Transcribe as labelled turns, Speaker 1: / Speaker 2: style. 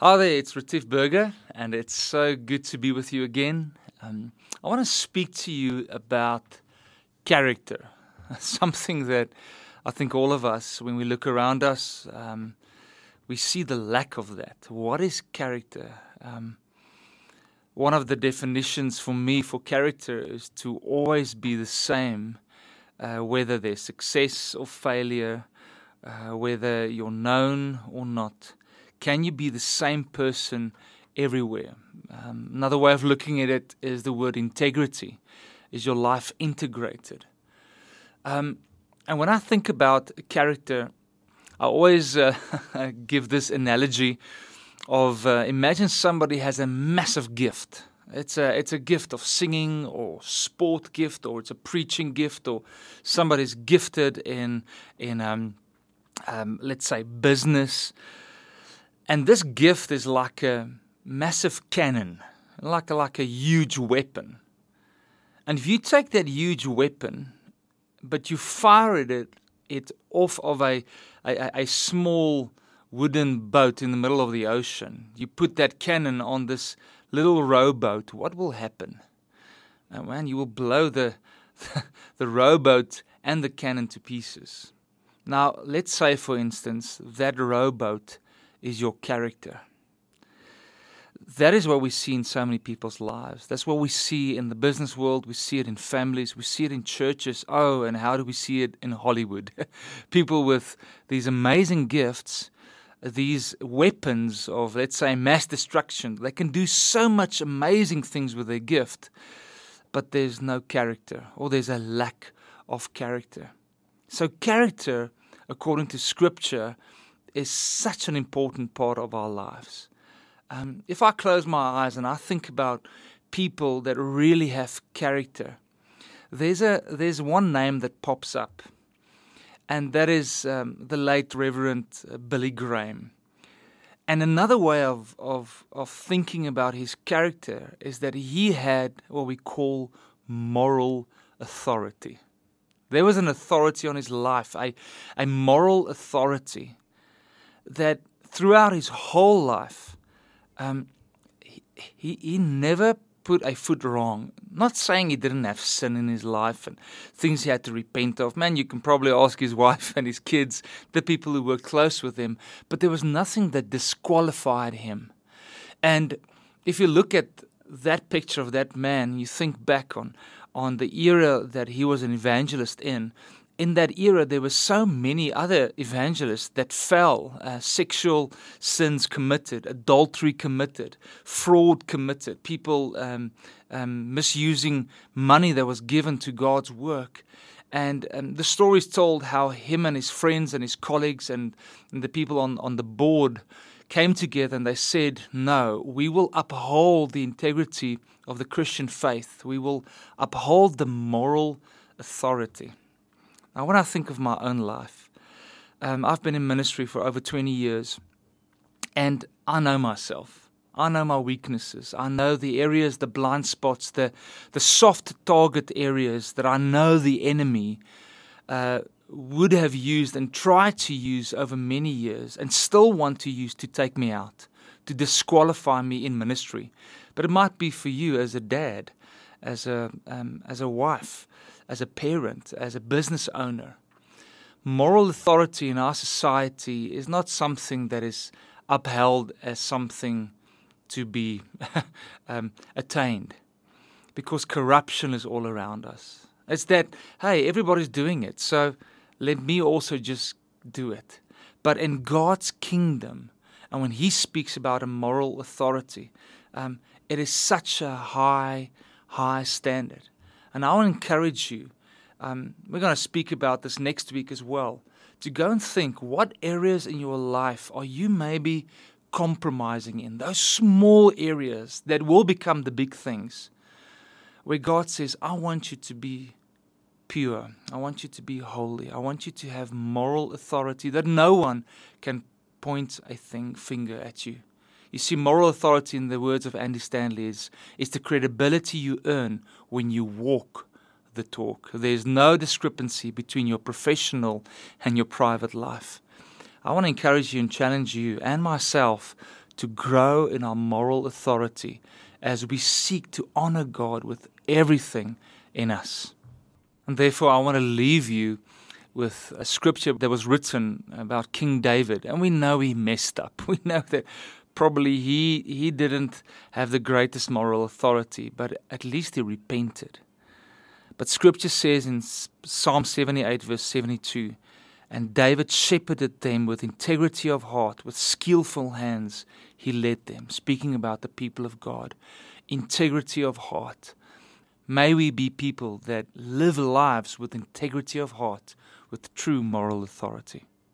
Speaker 1: Hi there, it's Retief Burger, and it's so good to be with you again. Um, I want to speak to you about character, something that I think all of us, when we look around us, um, we see the lack of that. What is character? Um, one of the definitions for me for character is to always be the same, uh, whether there's success or failure, uh, whether you're known or not. Can you be the same person everywhere? Um, another way of looking at it is the word integrity. Is your life integrated? Um, and when I think about character, I always uh, give this analogy of uh, imagine somebody has a massive gift. It's a it's a gift of singing or sport gift or it's a preaching gift or somebody's gifted in in um, um, let's say business. And this gift is like a massive cannon, like a, like a huge weapon. And if you take that huge weapon, but you fire it, it off of a, a, a small wooden boat in the middle of the ocean, you put that cannon on this little rowboat, what will happen? Oh, man, you will blow the, the rowboat and the cannon to pieces. Now, let's say, for instance, that rowboat is your character. That is what we see in so many people's lives. That's what we see in the business world. We see it in families. We see it in churches. Oh, and how do we see it in Hollywood? People with these amazing gifts, these weapons of, let's say, mass destruction. They can do so much amazing things with their gift, but there's no character, or there's a lack of character. So, character, according to Scripture, is such an important part of our lives. Um, if I close my eyes and I think about people that really have character, there's a there's one name that pops up, and that is um, the late Reverend uh, Billy Graham. And another way of, of of thinking about his character is that he had what we call moral authority. There was an authority on his life, a, a moral authority that throughout his whole life, um, he, he, he never put a foot wrong. Not saying he didn't have sin in his life and things he had to repent of. Man, you can probably ask his wife and his kids, the people who were close with him, but there was nothing that disqualified him. And if you look at that picture of that man, you think back on on the era that he was an evangelist in, in that era, there were so many other evangelists that fell, uh, sexual sins committed, adultery committed, fraud committed, people um, um, misusing money that was given to God's work. And um, the story is told how him and his friends and his colleagues and, and the people on, on the board came together and they said, No, we will uphold the integrity of the Christian faith, we will uphold the moral authority. Now, when I think of my own life, um, I've been in ministry for over 20 years, and I know myself. I know my weaknesses. I know the areas, the blind spots, the, the soft target areas that I know the enemy uh, would have used and tried to use over many years and still want to use to take me out, to disqualify me in ministry. But it might be for you as a dad, as a, um, as a wife, as a parent, as a business owner. Moral authority in our society is not something that is upheld as something to be um, attained because corruption is all around us. It's that, hey, everybody's doing it, so let me also just do it. But in God's kingdom, and when He speaks about a moral authority, um, it is such a high, high standard. And I to encourage you, um, we're going to speak about this next week as well, to go and think what areas in your life are you maybe compromising in? Those small areas that will become the big things, where God says, I want you to be pure. I want you to be holy. I want you to have moral authority that no one can point a thing finger at you. You see, moral authority, in the words of Andy Stanley, is, is the credibility you earn when you walk the talk. There's no discrepancy between your professional and your private life. I want to encourage you and challenge you and myself to grow in our moral authority as we seek to honor God with everything in us. And therefore, I want to leave you with a scripture that was written about King David. And we know he messed up. We know that probably he, he didn't have the greatest moral authority, but at least he repented. But scripture says in Psalm 78, verse 72, and David shepherded them with integrity of heart, with skillful hands, he led them. Speaking about the people of God, integrity of heart. May we be people that live lives with integrity of heart, with true moral authority.